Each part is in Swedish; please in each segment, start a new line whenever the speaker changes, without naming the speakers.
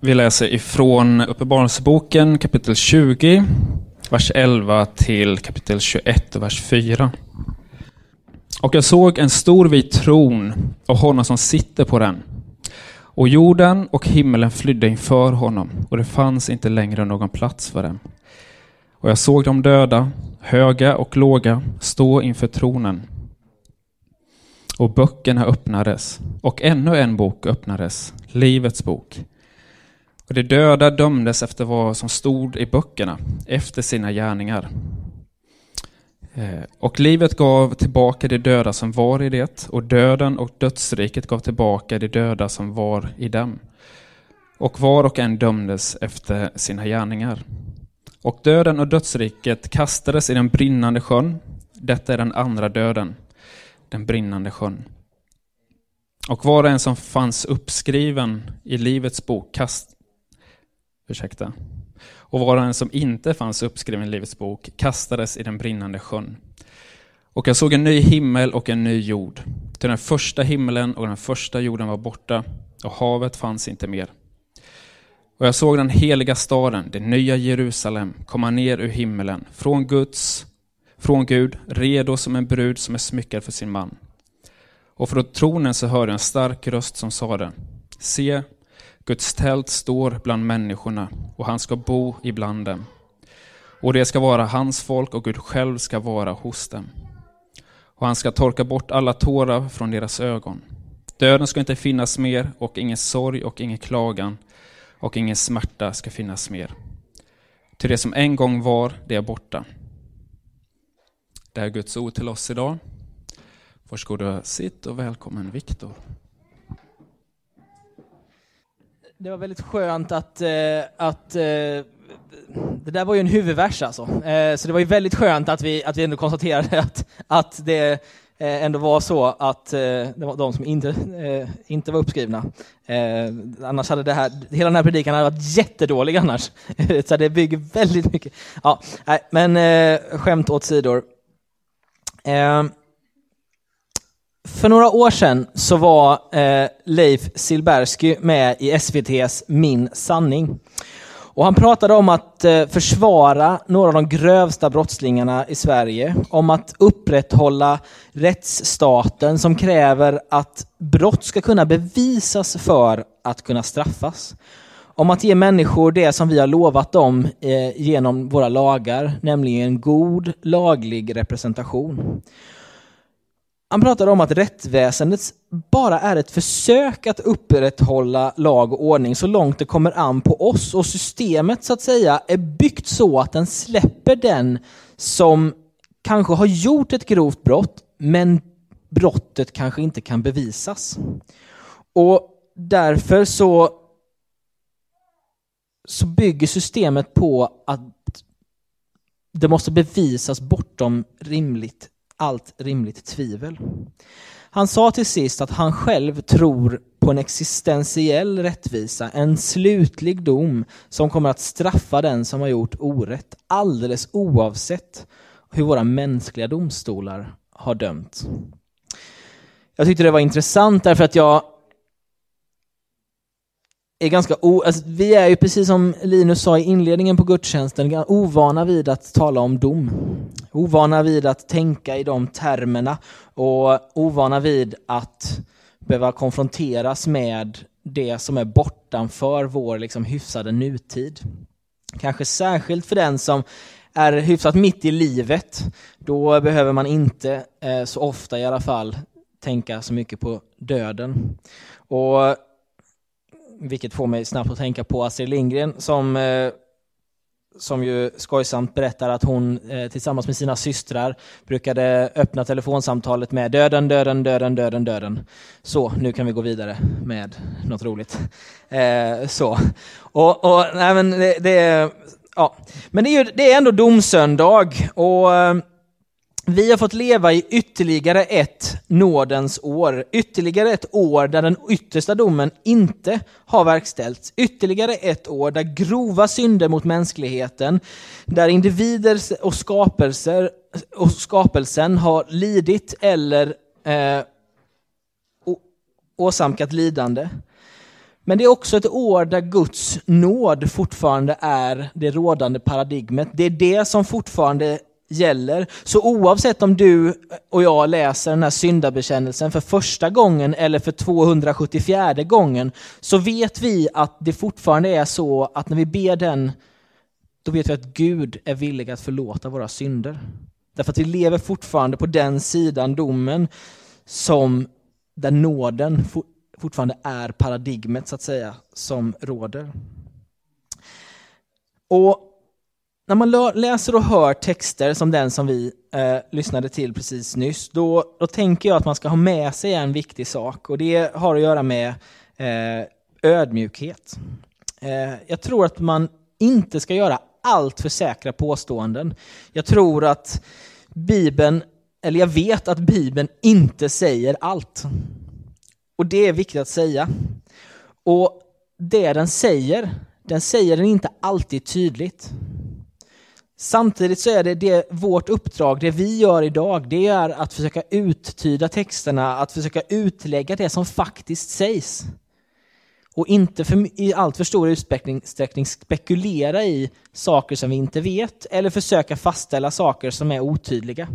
Vi läser ifrån Uppenbarelseboken kapitel 20, vers 11 till kapitel 21, vers 4. Och jag såg en stor vit tron och honom som sitter på den. Och jorden och himmelen flydde inför honom, och det fanns inte längre någon plats för dem. Och jag såg de döda, höga och låga, stå inför tronen. Och böckerna öppnades, och ännu en bok öppnades, Livets bok. Och de döda dömdes efter vad som stod i böckerna, efter sina gärningar. Eh, och livet gav tillbaka de döda som var i det, och döden och dödsriket gav tillbaka de döda som var i dem. Och var och en dömdes efter sina gärningar. Och döden och dödsriket kastades i den brinnande sjön. Detta är den andra döden, den brinnande sjön. Och var och en som fanns uppskriven i Livets bok kast... Ursäkta. Och var och en som inte fanns uppskriven i Livets bok kastades i den brinnande sjön. Och jag såg en ny himmel och en ny jord. Till den första himlen och den första jorden var borta, och havet fanns inte mer. Och jag såg den heliga staden, det nya Jerusalem, komma ner ur himmelen, från Guds, från Gud, redo som en brud som är smyckad för sin man. Och från tronen så hörde jag en stark röst som sade, se, Guds tält står bland människorna och han ska bo ibland dem. Och det ska vara hans folk och Gud själv ska vara hos dem. Och han ska torka bort alla tårar från deras ögon. Döden ska inte finnas mer och ingen sorg och ingen klagan och ingen smärta ska finnas mer. Till det som en gång var, det är borta. Det är Guds ord till oss idag. Varsågod sitt och välkommen Viktor.
Det var väldigt skönt att, eh, att eh, det där var ju en huvudvers alltså. Eh, så det var ju väldigt skönt att vi, att vi ändå konstaterade att, att det eh, ändå var så att eh, det var de som inte, eh, inte var uppskrivna. Eh, annars hade det här, hela den här predikan hade varit jättedålig annars. så det bygger väldigt mycket. Ja, nej, men eh, skämt åt sidor. Eh, för några år sedan så var eh, Leif Silbersky med i SVTs Min sanning. Och han pratade om att eh, försvara några av de grövsta brottslingarna i Sverige, om att upprätthålla rättsstaten som kräver att brott ska kunna bevisas för att kunna straffas. Om att ge människor det som vi har lovat dem eh, genom våra lagar, nämligen god laglig representation. Han pratar om att rättsväsendet bara är ett försök att upprätthålla lag och ordning så långt det kommer an på oss och systemet så att säga är byggt så att den släpper den som kanske har gjort ett grovt brott men brottet kanske inte kan bevisas. Och därför så, så bygger systemet på att det måste bevisas bortom rimligt allt rimligt tvivel. Han sa till sist att han själv tror på en existentiell rättvisa, en slutlig dom som kommer att straffa den som har gjort orätt, alldeles oavsett hur våra mänskliga domstolar har dömt. Jag tyckte det var intressant därför att jag är ganska o, alltså, vi är ju precis som Linus sa i inledningen på gudstjänsten, ovana vid att tala om dom. Ovana vid att tänka i de termerna och ovana vid att behöva konfronteras med det som är bortanför vår liksom, hyfsade nutid. Kanske särskilt för den som är hyfsat mitt i livet. Då behöver man inte, eh, så ofta i alla fall, tänka så mycket på döden. Och vilket får mig snabbt att tänka på Astrid Lindgren som, eh, som ju skojsamt berättar att hon eh, tillsammans med sina systrar brukade öppna telefonsamtalet med döden, döden, döden, döden, döden. Så, nu kan vi gå vidare med något roligt. Eh, så. Och, och nej, men det, det, ja. men det är, ju, det är ändå domsöndag och eh, vi har fått leva i ytterligare ett nådens år, ytterligare ett år där den yttersta domen inte har verkställts, ytterligare ett år där grova synder mot mänskligheten, där individer och skapelser och skapelsen har lidit eller eh, åsamkat lidande. Men det är också ett år där Guds nåd fortfarande är det rådande paradigmet. Det är det som fortfarande gäller. Så oavsett om du och jag läser den här syndabekännelsen för första gången eller för 274 gången så vet vi att det fortfarande är så att när vi ber den då vet vi att Gud är villig att förlåta våra synder. Därför att vi lever fortfarande på den sidan domen som där nåden fortfarande är paradigmet så att säga som råder. Och när man läser och hör texter som den som vi eh, lyssnade till precis nyss, då, då tänker jag att man ska ha med sig en viktig sak och det har att göra med eh, ödmjukhet. Eh, jag tror att man inte ska göra allt för säkra påståenden. Jag tror att Bibeln, eller jag vet att Bibeln inte säger allt. Och det är viktigt att säga. Och det den säger, den säger den inte alltid tydligt. Samtidigt så är det, det vårt uppdrag, det vi gör idag, det är att försöka uttyda texterna, att försöka utlägga det som faktiskt sägs. Och inte för, i allt för stor utsträckning spekulera i saker som vi inte vet eller försöka fastställa saker som är otydliga.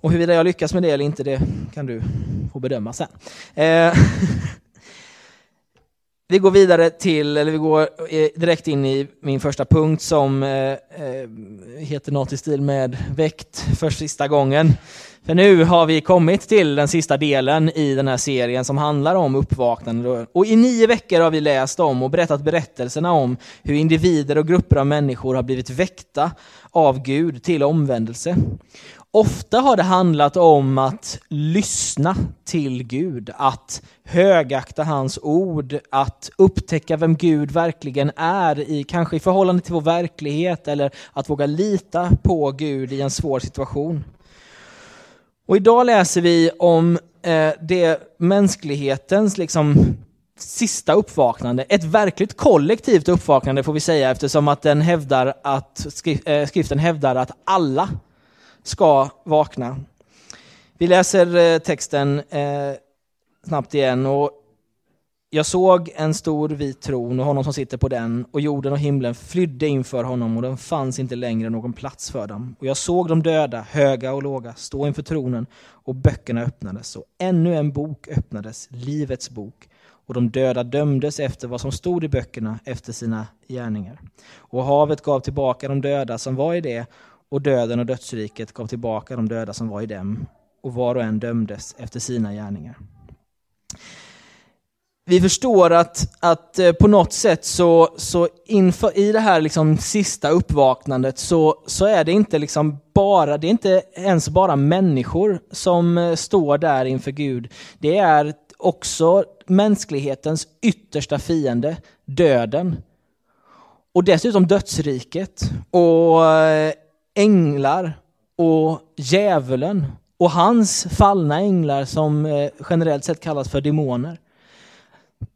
Och huruvida jag lyckas med det eller inte, det kan du få bedöma sen. Eh, vi går vidare till, eller vi går eh, direkt in i min första punkt som eh, eh, heter något i stil med väckt för sista gången. För nu har vi kommit till den sista delen i den här serien som handlar om uppvaknande. Och i nio veckor har vi läst om och berättat berättelserna om hur individer och grupper av människor har blivit väckta av Gud till omvändelse. Ofta har det handlat om att lyssna till Gud, att högakta hans ord, att upptäcka vem Gud verkligen är, i, kanske i förhållande till vår verklighet, eller att våga lita på Gud i en svår situation. Och idag läser vi om eh, det mänsklighetens liksom, sista uppvaknande, ett verkligt kollektivt uppvaknande får vi säga eftersom att den hävdar att, eh, skriften hävdar att alla ska vakna. Vi läser eh, texten eh, snabbt igen. Och jag såg en stor vit tron och honom som sitter på den och jorden och himlen flydde inför honom och den fanns inte längre någon plats för dem. Och jag såg de döda, höga och låga, stå inför tronen och böckerna öppnades och ännu en bok öppnades, Livets bok. Och de döda dömdes efter vad som stod i böckerna efter sina gärningar. Och havet gav tillbaka de döda som var i det och döden och dödsriket gav tillbaka de döda som var i dem och var och en dömdes efter sina gärningar. Vi förstår att, att eh, på något sätt så, så inför, i det här liksom sista uppvaknandet så, så är det inte liksom bara, det är inte ens bara människor som eh, står där inför Gud. Det är också mänsklighetens yttersta fiende, döden. Och dessutom dödsriket och eh, änglar och djävulen och hans fallna änglar som eh, generellt sett kallas för demoner.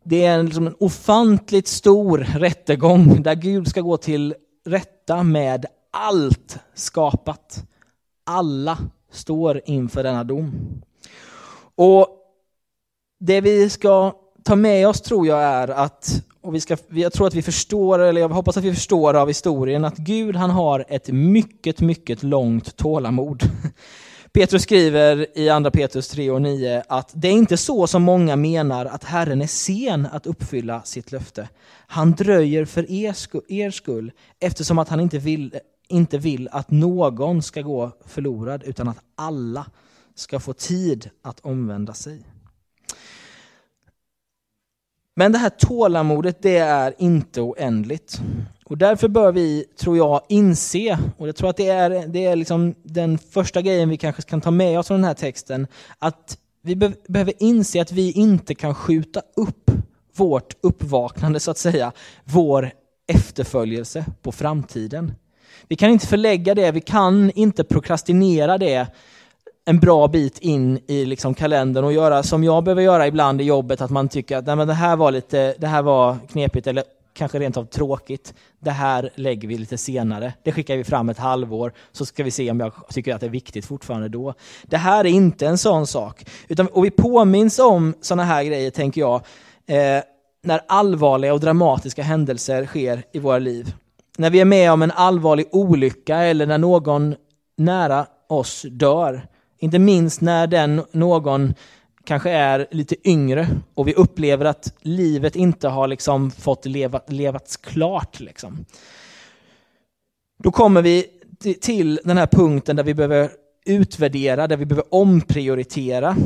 Det är liksom en ofantligt stor rättegång där Gud ska gå till rätta med allt skapat. Alla står inför denna dom. Och det vi ska ta med oss tror jag är att och vi ska, jag tror att vi förstår, eller jag hoppas att vi förstår av historien, att Gud han har ett mycket, mycket långt tålamod. Petrus skriver i andra Petrus 3 och 9 att det är inte så som många menar att Herren är sen att uppfylla sitt löfte. Han dröjer för er skull, er skull eftersom att han inte vill, inte vill att någon ska gå förlorad utan att alla ska få tid att omvända sig. Men det här tålamodet, det är inte oändligt. Och därför bör vi, tror jag, inse, och jag tror att det är, det är liksom den första grejen vi kanske kan ta med oss från den här texten, att vi be behöver inse att vi inte kan skjuta upp vårt uppvaknande, så att säga, vår efterföljelse på framtiden. Vi kan inte förlägga det, vi kan inte prokrastinera det en bra bit in i liksom kalendern och göra som jag behöver göra ibland i jobbet, att man tycker att Nej, men det här var lite, det här var knepigt eller kanske rent av tråkigt. Det här lägger vi lite senare. Det skickar vi fram ett halvår så ska vi se om jag tycker att det är viktigt fortfarande då. Det här är inte en sån sak. Utan, och vi påminns om sådana här grejer, tänker jag, eh, när allvarliga och dramatiska händelser sker i våra liv. När vi är med om en allvarlig olycka eller när någon nära oss dör. Inte minst när den någon kanske är lite yngre och vi upplever att livet inte har liksom fått leva, levats klart. Liksom. Då kommer vi till den här punkten där vi behöver utvärdera, där vi behöver omprioritera.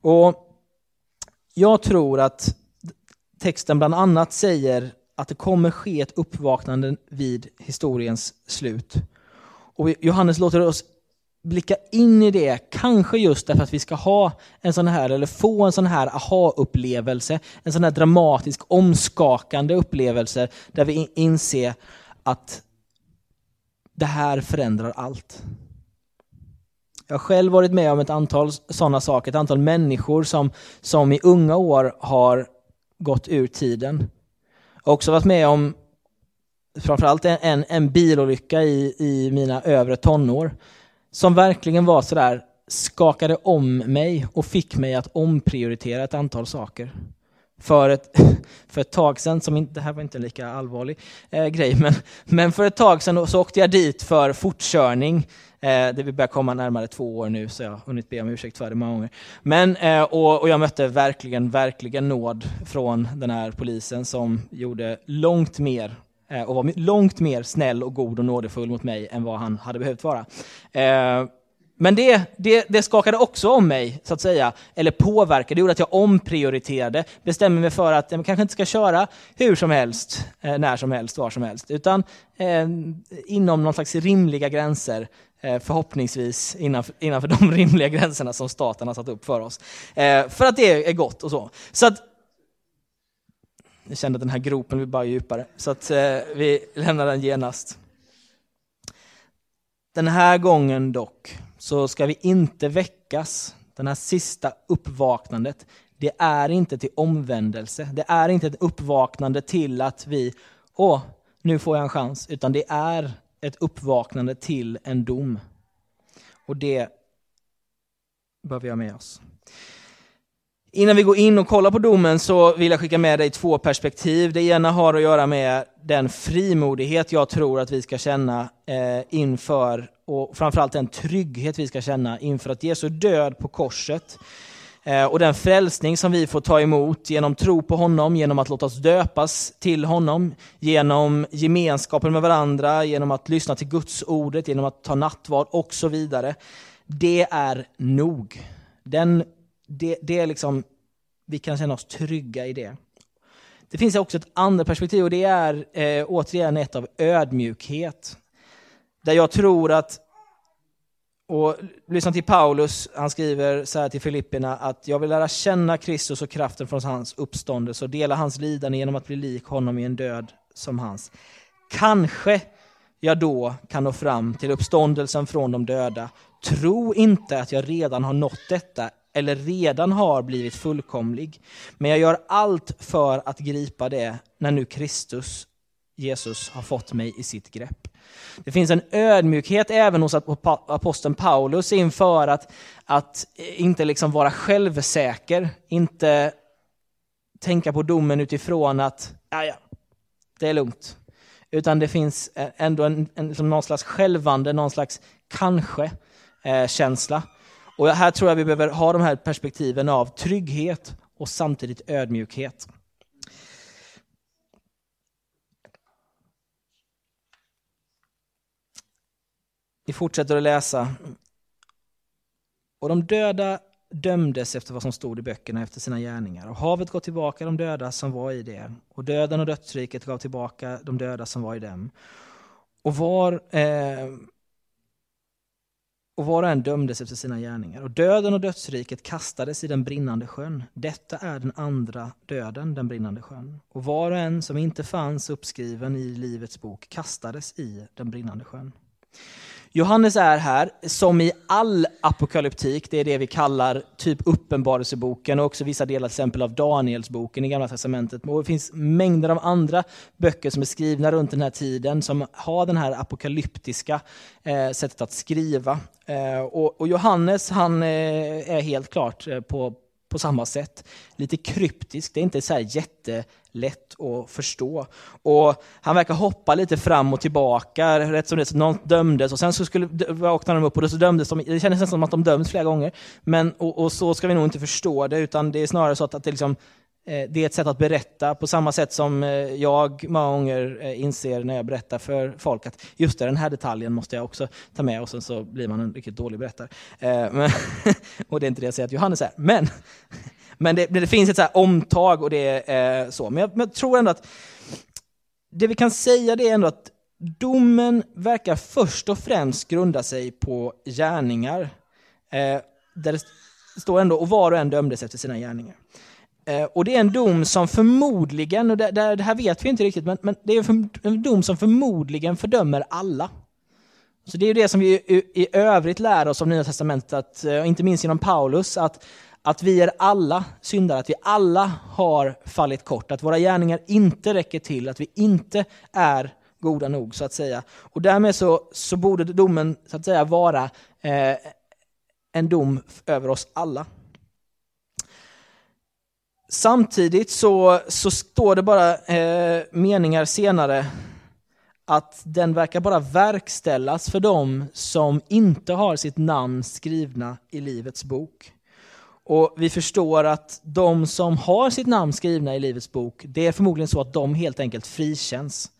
Och jag tror att texten bland annat säger att det kommer ske ett uppvaknande vid historiens slut. Och Johannes låter oss blicka in i det, kanske just därför att vi ska ha en sån här, eller få en sån här aha-upplevelse, en sån här dramatisk, omskakande upplevelse där vi inser att det här förändrar allt. Jag har själv varit med om ett antal sådana saker, ett antal människor som, som i unga år har gått ur tiden. Jag har också varit med om framförallt en, en, en bilolycka i, i mina övre tonår som verkligen var sådär, skakade om mig och fick mig att omprioritera ett antal saker. För ett, för ett tag sedan, som inte, det här var inte en lika allvarlig eh, grej, men, men för ett tag sedan så åkte jag dit för fortkörning. Eh, det vi börjar komma närmare två år nu, så jag har hunnit be om ursäkt för det många gånger. Men, eh, och, och jag mötte verkligen, verkligen nåd från den här polisen som gjorde långt mer Eh, och var långt mer snäll och god och nådefull mot mig än vad han hade behövt vara. Eh, men det, det, det, skakade också om mig, så att säga, eller påverkade, det gjorde att jag omprioriterade, bestämde mig för att jag kanske inte ska köra hur som helst, eh, när som helst, var som helst, utan eh, inom någon slags rimliga gränser, eh, förhoppningsvis innanför, innanför de rimliga gränserna som staten har satt upp för oss. Eh, för att det är gott och så. Så att jag kände att den här gropen blir bara djupare, så att eh, vi lämnar den genast. Den här gången dock, så ska vi inte väckas. Den här sista uppvaknandet, det är inte till omvändelse. Det är inte ett uppvaknande till att vi, åh, nu får jag en chans, utan det är ett uppvaknande till en dom. Och det bör vi ha med oss. Innan vi går in och kollar på domen så vill jag skicka med dig två perspektiv. Det ena har att göra med den frimodighet jag tror att vi ska känna eh, inför, och framförallt den trygghet vi ska känna inför att Jesus död på korset eh, och den frälsning som vi får ta emot genom tro på honom, genom att låta oss döpas till honom, genom gemenskapen med varandra, genom att lyssna till Guds ordet, genom att ta nattvard och så vidare. Det är nog. Den det, det är liksom, vi kan känna oss trygga i det. Det finns också ett andra perspektiv och det är eh, återigen ett av ödmjukhet. Där jag tror att, och lyssna till Paulus, han skriver så här till Filipperna att jag vill lära känna Kristus och kraften från hans uppståndelse och dela hans lidande genom att bli lik honom i en död som hans. Kanske jag då kan nå fram till uppståndelsen från de döda. Tro inte att jag redan har nått detta eller redan har blivit fullkomlig. Men jag gör allt för att gripa det när nu Kristus, Jesus, har fått mig i sitt grepp. Det finns en ödmjukhet även hos aposteln Paulus inför att, att inte liksom vara självsäker, inte tänka på domen utifrån att ja, det är lugnt. Utan det finns ändå en, en, liksom någon slags självande, någon slags kanske-känsla. Eh, och här tror jag vi behöver ha de här perspektiven av trygghet och samtidigt ödmjukhet. Vi fortsätter att läsa. Och de döda dömdes efter vad som stod i böckerna efter sina gärningar. Och havet gav tillbaka de döda som var i det. Och döden och dödsriket gav tillbaka de döda som var i dem. Och var eh, och var och en dömdes efter sina gärningar. Och döden och dödsriket kastades i den brinnande sjön. Detta är den andra döden, den brinnande sjön. Och var och en som inte fanns uppskriven i Livets bok kastades i den brinnande sjön. Johannes är här, som i all apokalyptik, det är det vi kallar typ uppenbarelseboken och också vissa delar till exempel av Danielsboken i Gamla Testamentet. Och det finns mängder av andra böcker som är skrivna runt den här tiden som har den här apokalyptiska eh, sättet att skriva. Eh, och, och, Johannes han eh, är helt klart eh, på, på samma sätt. Lite kryptisk, det är inte så här jätte lätt att förstå. Och han verkar hoppa lite fram och tillbaka, rätt som det så någon dömdes och sen så skulle, vaknade de upp och så dömdes de, det kändes nästan som att de döms flera gånger. Men, och, och, så ska vi nog inte förstå det, utan det är snarare så att, att det liksom eh, det är ett sätt att berätta på samma sätt som eh, jag många gånger eh, inser när jag berättar för folk att just det, den här detaljen måste jag också ta med och sen så blir man en riktigt dålig berättare. och det är inte det jag säger att Johannes är. Men, men det, det finns ett så omtag och det är eh, så. Men jag, men jag tror ändå att det vi kan säga det är ändå att domen verkar först och främst grunda sig på gärningar. Eh, där det står ändå, och var och en dömdes efter sina gärningar. Eh, och det är en dom som förmodligen, och det, det här vet vi inte riktigt, men, men det är en dom som förmodligen fördömer alla. Så det är det som vi i, i övrigt lär oss av Nya Testamentet, att, eh, inte minst genom Paulus, att, att vi är alla syndare, att vi alla har fallit kort, att våra gärningar inte räcker till, att vi inte är goda nog, så att säga. Och därmed så, så borde domen, så att säga, vara eh, en dom över oss alla. Samtidigt så, så står det bara eh, meningar senare att den verkar bara verkställas för dem som inte har sitt namn skrivna i Livets bok. Och vi förstår att de som har sitt namn skrivna i Livets bok, det är förmodligen så att de helt enkelt frikänns.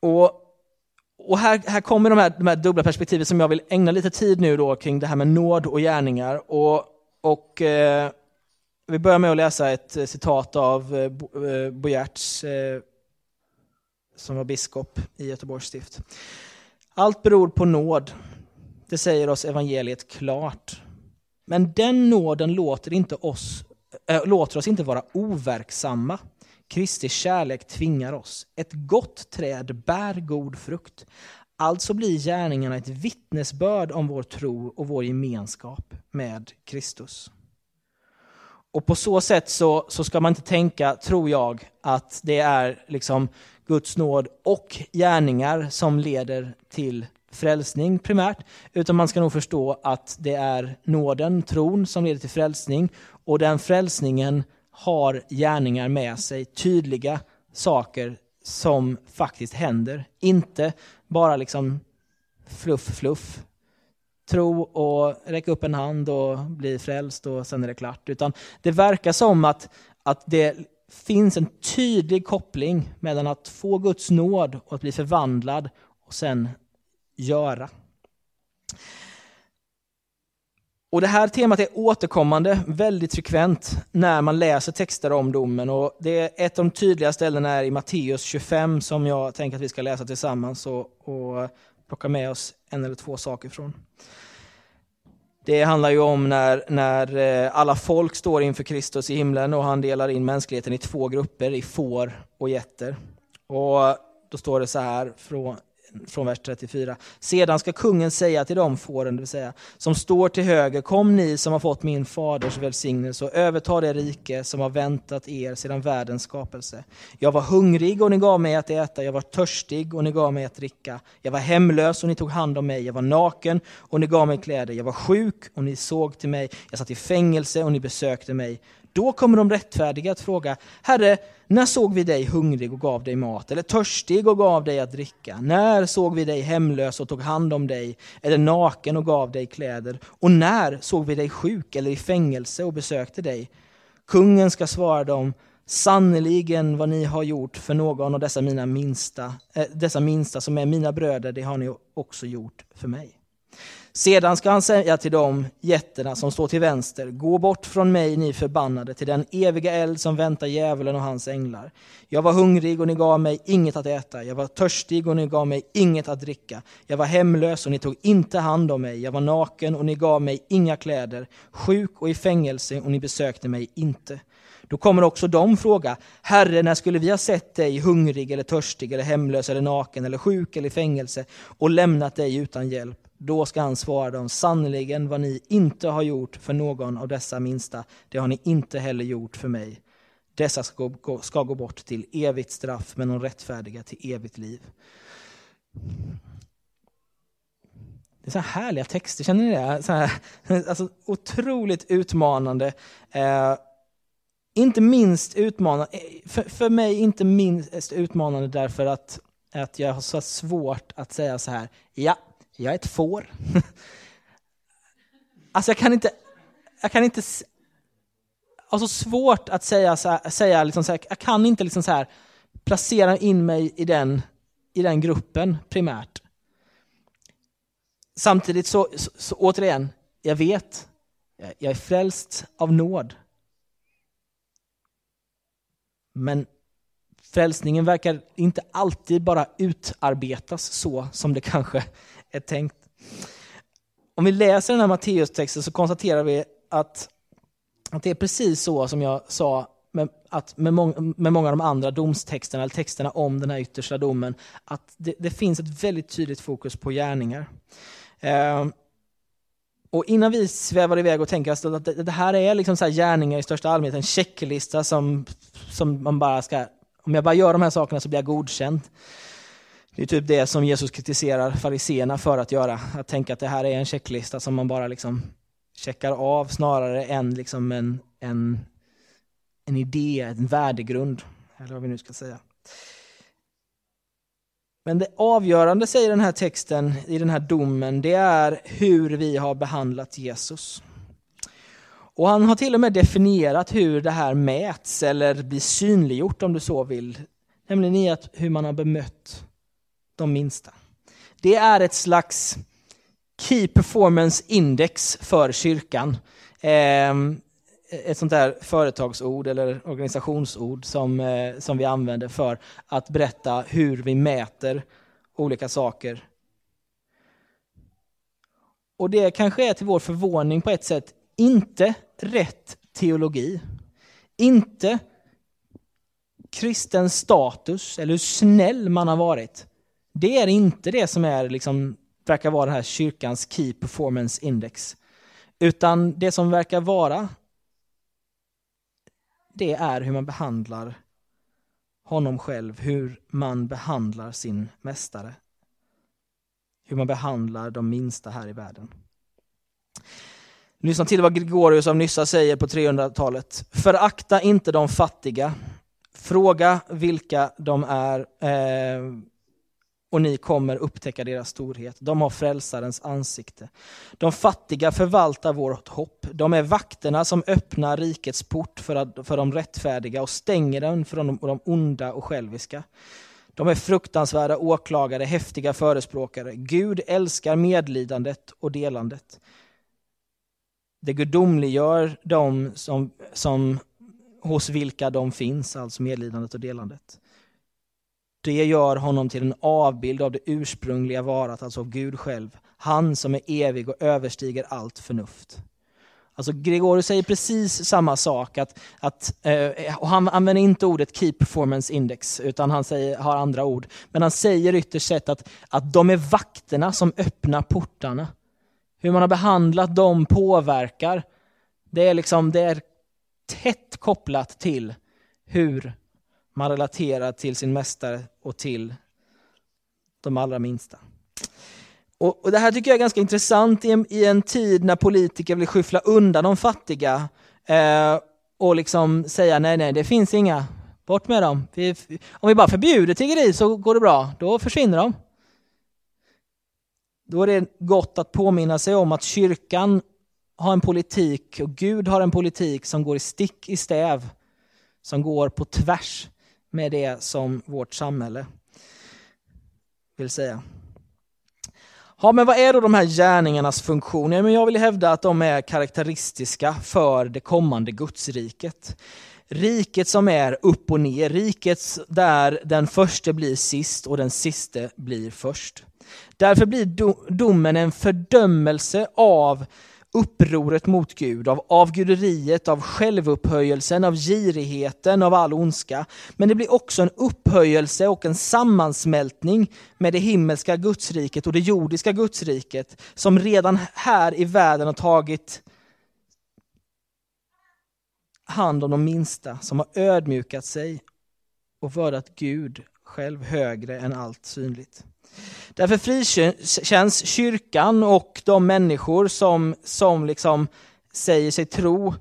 Och, och här, här kommer de här, de här dubbla perspektiven som jag vill ägna lite tid nu då kring det här med nåd och gärningar. Och och eh, vi börjar med att läsa ett eh, citat av eh Bojerts, eh, eh, som var biskop i Göteborgs stift. Allt beror på nåd, det säger oss evangeliet klart. Men den nåden låter, inte oss, äh, låter oss inte vara overksamma. Kristi kärlek tvingar oss. Ett gott träd bär god frukt. Alltså blir gärningarna ett vittnesbörd om vår tro och vår gemenskap med Kristus. Och på så sätt så, så ska man inte tänka, tror jag, att det är liksom Guds nåd och gärningar som leder till frälsning primärt, utan man ska nog förstå att det är nåden, tron, som leder till frälsning och den frälsningen har gärningar med sig, tydliga saker som faktiskt händer. Inte bara liksom fluff, fluff. Tro och räcka upp en hand och bli frälst och sen är det klart. Utan det verkar som att, att det finns en tydlig koppling mellan att få Guds nåd och att bli förvandlad och sen göra. Och Det här temat är återkommande väldigt frekvent när man läser texter om domen. Och det är ett av de tydliga ställena är i Matteus 25 som jag tänker att vi ska läsa tillsammans och, och plocka med oss en eller två saker från. Det handlar ju om när, när eh, alla folk står inför Kristus i himlen och han delar in mänskligheten i två grupper, i får och getter. Och då står det så här från från vers 34. Sedan ska kungen säga till de fåren, det vill säga, som står till höger, kom ni som har fått min faders välsignelse och överta det rike som har väntat er sedan världens skapelse. Jag var hungrig och ni gav mig att äta, jag var törstig och ni gav mig att dricka. Jag var hemlös och ni tog hand om mig, jag var naken och ni gav mig kläder, jag var sjuk och ni såg till mig, jag satt i fängelse och ni besökte mig. Då kommer de rättfärdiga att fråga, Herre, när såg vi dig hungrig och gav dig mat, eller törstig och gav dig att dricka? När såg vi dig hemlös och tog hand om dig, eller naken och gav dig kläder? Och när såg vi dig sjuk eller i fängelse och besökte dig? Kungen ska svara dem, Sannerligen vad ni har gjort för någon av dessa mina minsta, äh, dessa minsta som är mina bröder, det har ni också gjort för mig. Sedan ska han säga till dem, jätterna som står till vänster, gå bort från mig ni förbannade till den eviga eld som väntar djävulen och hans änglar. Jag var hungrig och ni gav mig inget att äta, jag var törstig och ni gav mig inget att dricka. Jag var hemlös och ni tog inte hand om mig, jag var naken och ni gav mig inga kläder, sjuk och i fängelse och ni besökte mig inte. Då kommer också de fråga, Herre, när skulle vi ha sett dig hungrig eller törstig eller hemlös eller naken eller sjuk eller i fängelse och lämnat dig utan hjälp? Då ska han svara dem, sannerligen vad ni inte har gjort för någon av dessa minsta, det har ni inte heller gjort för mig. Dessa ska gå, ska gå bort till evigt straff, men de rättfärdiga till evigt liv. Det är så här härliga texter, känner ni det? Så här, alltså, otroligt utmanande. Eh, Inte minst utmanande, eh, för, för mig inte minst utmanande därför att, att jag har så svårt att säga så här, ja, jag är ett får. alltså jag kan inte, jag kan inte, har så svårt att säga, så här, säga liksom så här, jag kan inte liksom så här, placera in mig i den, i den gruppen primärt. Samtidigt så, så, så återigen, jag vet, jag är frälst av nåd. Men frälsningen verkar inte alltid bara utarbetas så som det kanske är tänkt. Om vi läser den här Matteustexten så konstaterar vi att, att det är precis så som jag sa med, att med, mång, med många av de andra domstexterna, eller texterna om den här yttersta domen, att det, det finns ett väldigt tydligt fokus på gärningar. Eh, och innan vi svävar iväg och tänker att det, det här är liksom så här gärningar i största allmänhet, en checklista som, som man bara ska, om jag bara gör de här sakerna så blir jag godkänd. Det är typ det som Jesus kritiserar fariseerna för att göra, att tänka att det här är en checklista som man bara liksom checkar av snarare än liksom en, en, en idé, en värdegrund, eller vad vi nu ska säga. Men det avgörande, säger den här texten i den här domen, det är hur vi har behandlat Jesus. Och han har till och med definierat hur det här mäts eller blir synliggjort om du så vill. Nämligen i att hur man har bemött de minsta. Det är ett slags Key Performance Index för kyrkan. Ehm, ett sånt där företagsord eller organisationsord som, eh, som vi använder för att berätta hur vi mäter olika saker. Och det kanske är till vår förvåning på ett sätt inte rätt teologi. Inte kristen status eller hur snäll man har varit. Det är inte det som är liksom, verkar vara den här kyrkans Key Performance Index. Utan det som verkar vara det är hur man behandlar honom själv, hur man behandlar sin mästare. Hur man behandlar de minsta här i världen. Lyssna till vad Gregorius av Nyssa säger på 300-talet. Förakta inte de fattiga. Fråga vilka de är. Eh, och ni kommer upptäcka deras storhet. De har frälsarens ansikte. De fattiga förvaltar vårt hopp. De är vakterna som öppnar rikets port för, att, för de rättfärdiga och stänger den för de, de onda och själviska. De är fruktansvärda åklagare, häftiga förespråkare. Gud älskar medlidandet och delandet. Det gudomliggör de som, som hos vilka de finns, alltså medlidandet och delandet. Det gör honom till en avbild av det ursprungliga varat, alltså av Gud själv. Han som är evig och överstiger allt förnuft. Alltså Gregorius säger precis samma sak, att, att, eh, och han använder inte ordet Key Performance Index, utan han säger, har andra ord. Men han säger ytterst sett att, att de är vakterna som öppnar portarna. Hur man har behandlat dem påverkar. Det är, liksom, det är tätt kopplat till hur man relaterar till sin mästare och till de allra minsta. Och, och Det här tycker jag är ganska intressant i en, i en tid när politiker vill skyffla undan de fattiga eh, och liksom säga nej, nej, det finns inga, bort med dem. Vi, om vi bara förbjuder tiggeri så går det bra, då försvinner de. Då är det gott att påminna sig om att kyrkan har en politik och Gud har en politik som går i stick i stäv, som går på tvärs med det som vårt samhälle vill säga. Ja, men vad är då de här gärningarnas funktion? Ja, men jag vill hävda att de är karaktäristiska för det kommande gudsriket. Riket som är upp och ner, riket där den första blir sist och den siste blir först. Därför blir domen en fördömelse av upproret mot Gud, av avguderiet, av självupphöjelsen, av girigheten, av all ondska. Men det blir också en upphöjelse och en sammansmältning med det himmelska gudsriket och det jordiska gudsriket som redan här i världen har tagit hand om de minsta, som har ödmjukat sig och vördat Gud själv högre än allt synligt. Därför frikänns kyrkan och de människor som, som liksom säger sig tro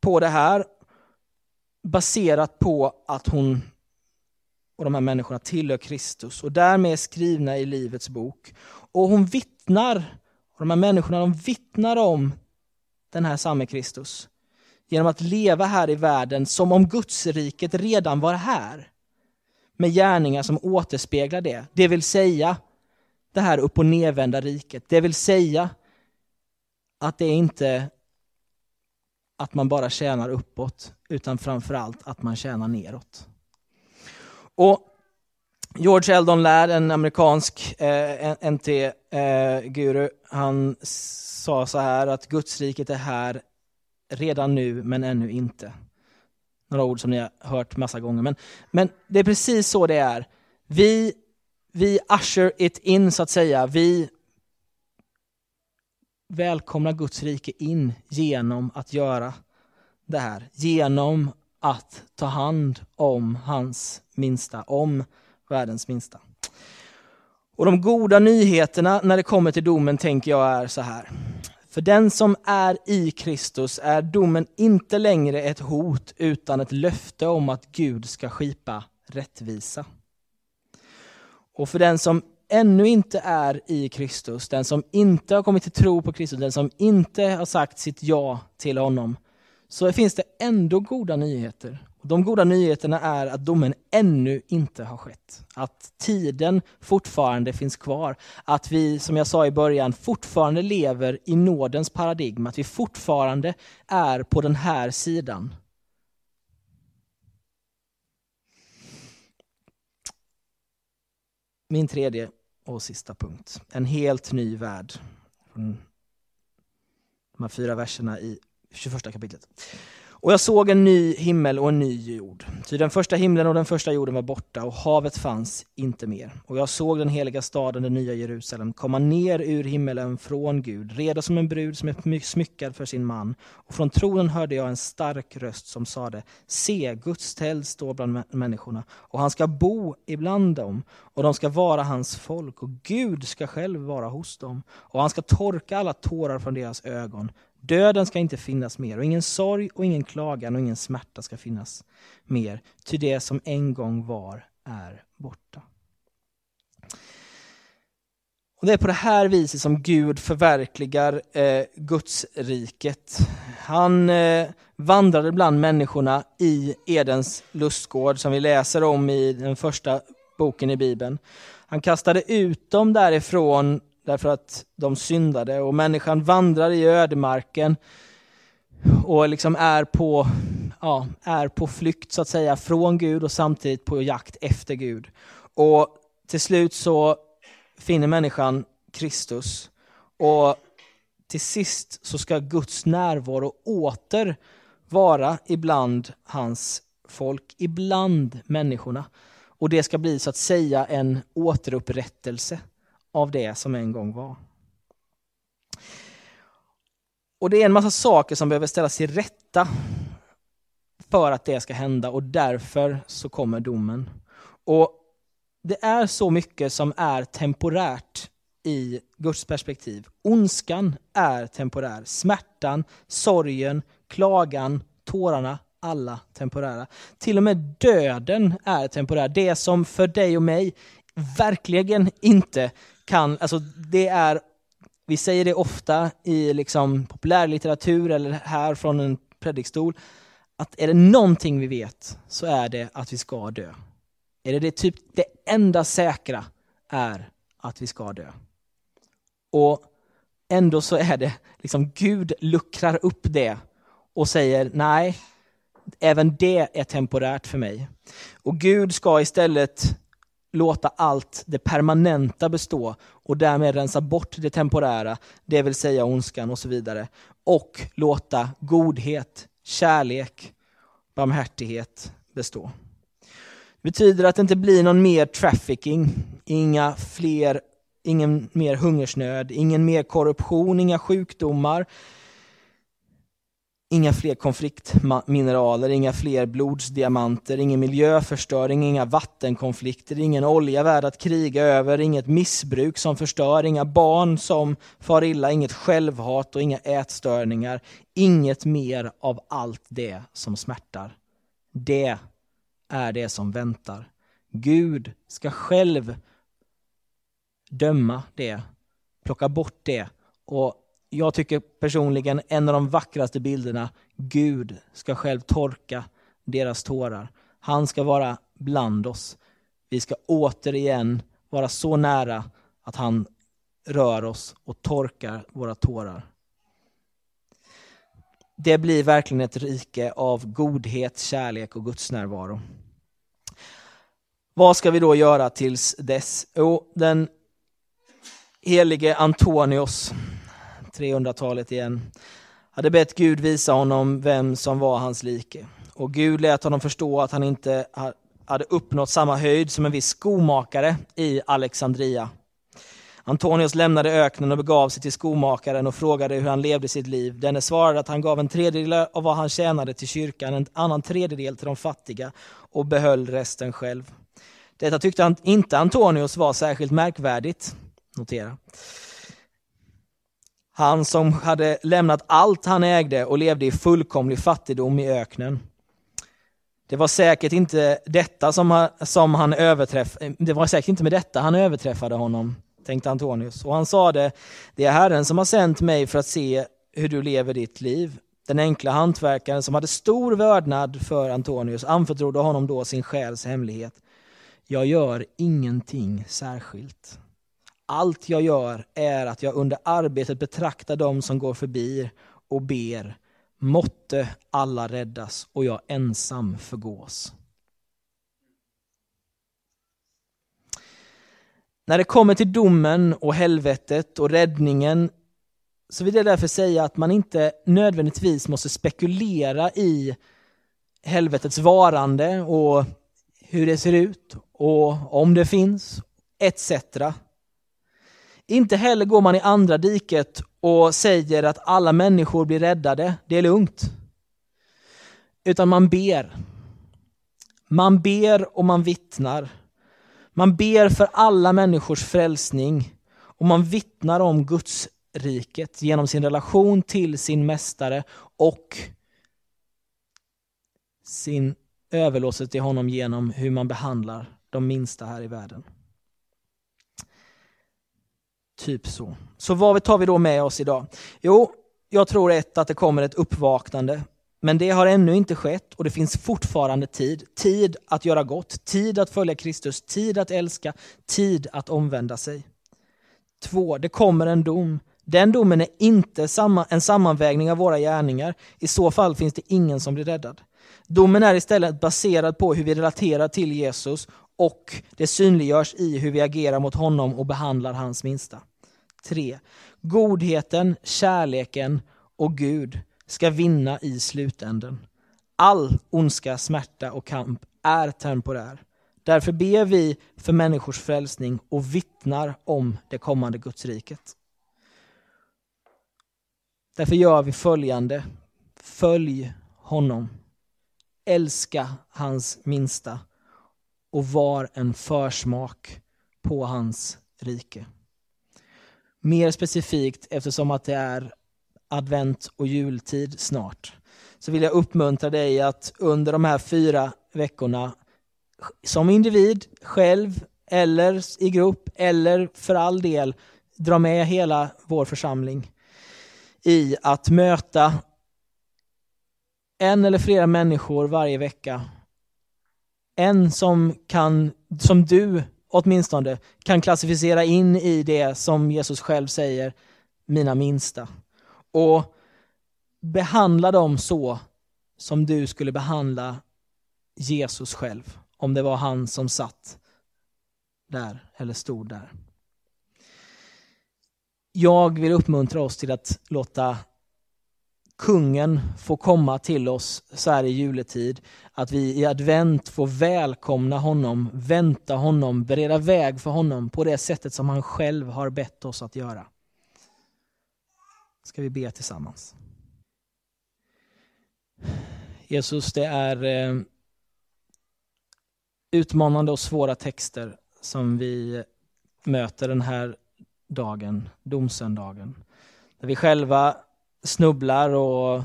på det här baserat på att hon och de här människorna tillhör Kristus och därmed är skrivna i Livets bok. Och hon vittnar, och de här människorna de vittnar om den här samme Kristus genom att leva här i världen som om Gudsriket redan var här. Med gärningar som återspeglar det, det vill säga det här upp och nedvända riket. Det vill säga att det är inte att man bara tjänar uppåt, utan framförallt att man tjänar neråt. Och George Eldon Ladd, en amerikansk eh, NT-guru, eh, han sa så här att Gudsriket är här redan nu men ännu inte. Några ord som ni har hört massa gånger. Men, men det är precis så det är. Vi, vi usher it in så att säga. Vi välkomnar Guds rike in genom att göra det här. Genom att ta hand om hans minsta, om världens minsta. Och de goda nyheterna när det kommer till domen tänker jag är så här. För den som är i Kristus är domen inte längre ett hot utan ett löfte om att Gud ska skipa rättvisa. Och för den som ännu inte är i Kristus, den som inte har kommit till tro på Kristus, den som inte har sagt sitt ja till honom, så finns det ändå goda nyheter. De goda nyheterna är att domen ännu inte har skett. Att tiden fortfarande finns kvar. Att vi, som jag sa i början, fortfarande lever i nådens paradigm. Att vi fortfarande är på den här sidan. Min tredje och sista punkt. En helt ny värld. Från de här fyra verserna i 21 kapitlet. Och jag såg en ny himmel och en ny jord. Ty den första himlen och den första jorden var borta och havet fanns inte mer. Och jag såg den heliga staden, den nya Jerusalem, komma ner ur himmelen från Gud, redo som en brud som är smyckad för sin man. Och från tronen hörde jag en stark röst som sade, se, Guds tält står bland människorna, och han ska bo ibland dem, och de ska vara hans folk, och Gud ska själv vara hos dem, och han ska torka alla tårar från deras ögon. Döden ska inte finnas mer och ingen sorg och ingen klagan och ingen smärta ska finnas mer. Ty det som en gång var är borta. Och Det är på det här viset som Gud förverkligar eh, Guds riket. Han eh, vandrade bland människorna i Edens lustgård som vi läser om i den första boken i Bibeln. Han kastade ut dem därifrån därför att de syndade och människan vandrar i ödemarken och liksom är på, ja, är på flykt så att säga från Gud och samtidigt på jakt efter Gud. Och till slut så finner människan Kristus och till sist så ska Guds närvaro åter vara ibland hans folk, ibland människorna. Och det ska bli så att säga en återupprättelse av det som en gång var. Och det är en massa saker som behöver ställas till rätta för att det ska hända och därför så kommer domen. Och det är så mycket som är temporärt i Guds perspektiv. Ondskan är temporär. Smärtan, sorgen, klagan, tårarna, alla temporära. Till och med döden är temporär. Det som för dig och mig verkligen inte kan, alltså det är, vi säger det ofta i liksom populärlitteratur eller här från en predikstol, att är det någonting vi vet så är det att vi ska dö. Är det, det typ det enda säkra är att vi ska dö. Och ändå så är det liksom Gud luckrar upp det och säger nej, även det är temporärt för mig. Och Gud ska istället låta allt det permanenta bestå och därmed rensa bort det temporära, det vill säga ondskan och så vidare. Och låta godhet, kärlek, barmhärtighet bestå. Det betyder att det inte blir någon mer trafficking, inga fler, ingen mer hungersnöd, ingen mer korruption, inga sjukdomar, Inga fler konfliktmineraler, inga fler blodsdiamanter, ingen miljöförstöring, inga vattenkonflikter, ingen olja värd att kriga över, inget missbruk som förstör, inga barn som far illa, inget självhat och inga ätstörningar. Inget mer av allt det som smärtar. Det är det som väntar. Gud ska själv döma det, plocka bort det. Och jag tycker personligen en av de vackraste bilderna, Gud ska själv torka deras tårar. Han ska vara bland oss. Vi ska återigen vara så nära att han rör oss och torkar våra tårar. Det blir verkligen ett rike av godhet, kärlek och Guds närvaro. Vad ska vi då göra tills dess? Jo, den helige Antonios, 300-talet igen, hade bett Gud visa honom vem som var hans like. Och Gud lät honom förstå att han inte hade uppnått samma höjd som en viss skomakare i Alexandria. Antonius lämnade öknen och begav sig till skomakaren och frågade hur han levde sitt liv. Denne svarade att han gav en tredjedel av vad han tjänade till kyrkan, en annan tredjedel till de fattiga och behöll resten själv. Detta tyckte han, inte Antonius var särskilt märkvärdigt. Notera. Han som hade lämnat allt han ägde och levde i fullkomlig fattigdom i öknen. Det var säkert inte detta som, som han överträffade, det var säkert inte med detta han överträffade honom, tänkte Antonius. Och han sade, det är Herren som har sänt mig för att se hur du lever ditt liv. Den enkla hantverkaren som hade stor vördnad för Antonius anförtrodde honom då sin själs hemlighet. Jag gör ingenting särskilt. Allt jag gör är att jag under arbetet betraktar dem som går förbi och ber Måtte alla räddas och jag ensam förgås. När det kommer till domen och helvetet och räddningen så vill jag därför säga att man inte nödvändigtvis måste spekulera i helvetets varande och hur det ser ut och om det finns, etc. Inte heller går man i andra diket och säger att alla människor blir räddade, det är lugnt. Utan man ber. Man ber och man vittnar. Man ber för alla människors frälsning och man vittnar om Guds riket genom sin relation till sin mästare och sin överlåtelse till honom genom hur man behandlar de minsta här i världen. Typ så. Så vad tar vi då med oss idag? Jo, jag tror ett att det kommer ett uppvaknande. Men det har ännu inte skett och det finns fortfarande tid. Tid att göra gott, tid att följa Kristus, tid att älska, tid att omvända sig. Två, det kommer en dom. Den domen är inte en sammanvägning av våra gärningar. I så fall finns det ingen som blir räddad. Domen är istället baserad på hur vi relaterar till Jesus och det synliggörs i hur vi agerar mot honom och behandlar hans minsta. 3. Godheten, kärleken och Gud ska vinna i slutänden. All ondska, smärta och kamp är temporär. Därför ber vi för människors frälsning och vittnar om det kommande Gudsriket. Därför gör vi följande. Följ honom. Älska hans minsta och var en försmak på hans rike. Mer specifikt eftersom att det är advent och jultid snart så vill jag uppmuntra dig att under de här fyra veckorna som individ, själv eller i grupp eller för all del dra med hela vår församling i att möta en eller flera människor varje vecka. En som kan, som du åtminstone kan klassificera in i det som Jesus själv säger, mina minsta. Och behandla dem så som du skulle behandla Jesus själv, om det var han som satt där eller stod där. Jag vill uppmuntra oss till att låta kungen får komma till oss så här i juletid. Att vi i advent får välkomna honom, vänta honom, bereda väg för honom på det sättet som han själv har bett oss att göra. Ska vi be tillsammans. Jesus, det är eh, utmanande och svåra texter som vi möter den här dagen, domsöndagen. Där vi själva snubblar och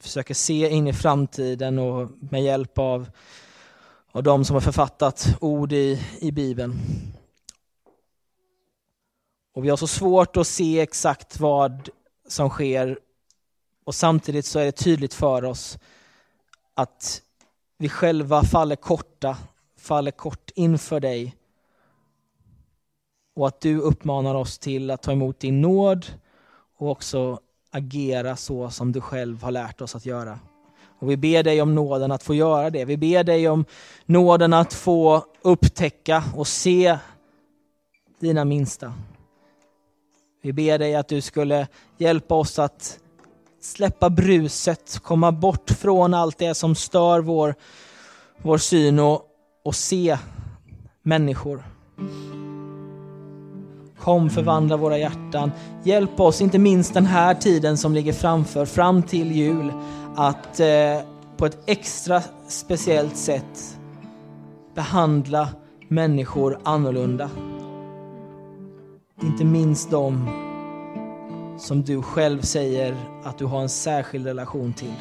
försöker se in i framtiden och med hjälp av, av de som har författat ord i, i Bibeln. Och vi har så svårt att se exakt vad som sker och samtidigt så är det tydligt för oss att vi själva faller korta, faller kort inför dig och att du uppmanar oss till att ta emot din nåd och också agera så som du själv har lärt oss att göra. Och vi ber dig om nåden att få göra det. Vi ber dig om nåden att få upptäcka och se dina minsta. Vi ber dig att du skulle hjälpa oss att släppa bruset, komma bort från allt det som stör vår, vår syn och, och se människor. Kom förvandla våra hjärtan. Hjälp oss, inte minst den här tiden som ligger framför, fram till jul, att eh, på ett extra speciellt sätt behandla människor annorlunda. Inte minst de som du själv säger att du har en särskild relation till.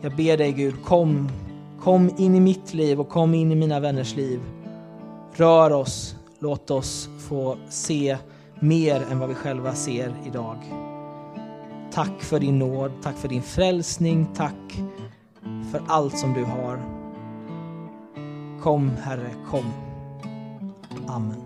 Jag ber dig Gud, kom, kom in i mitt liv och kom in i mina vänners liv. Rör oss, låt oss få se mer än vad vi själva ser idag. Tack för din nåd, tack för din frälsning, tack för allt som du har. Kom Herre, kom. Amen.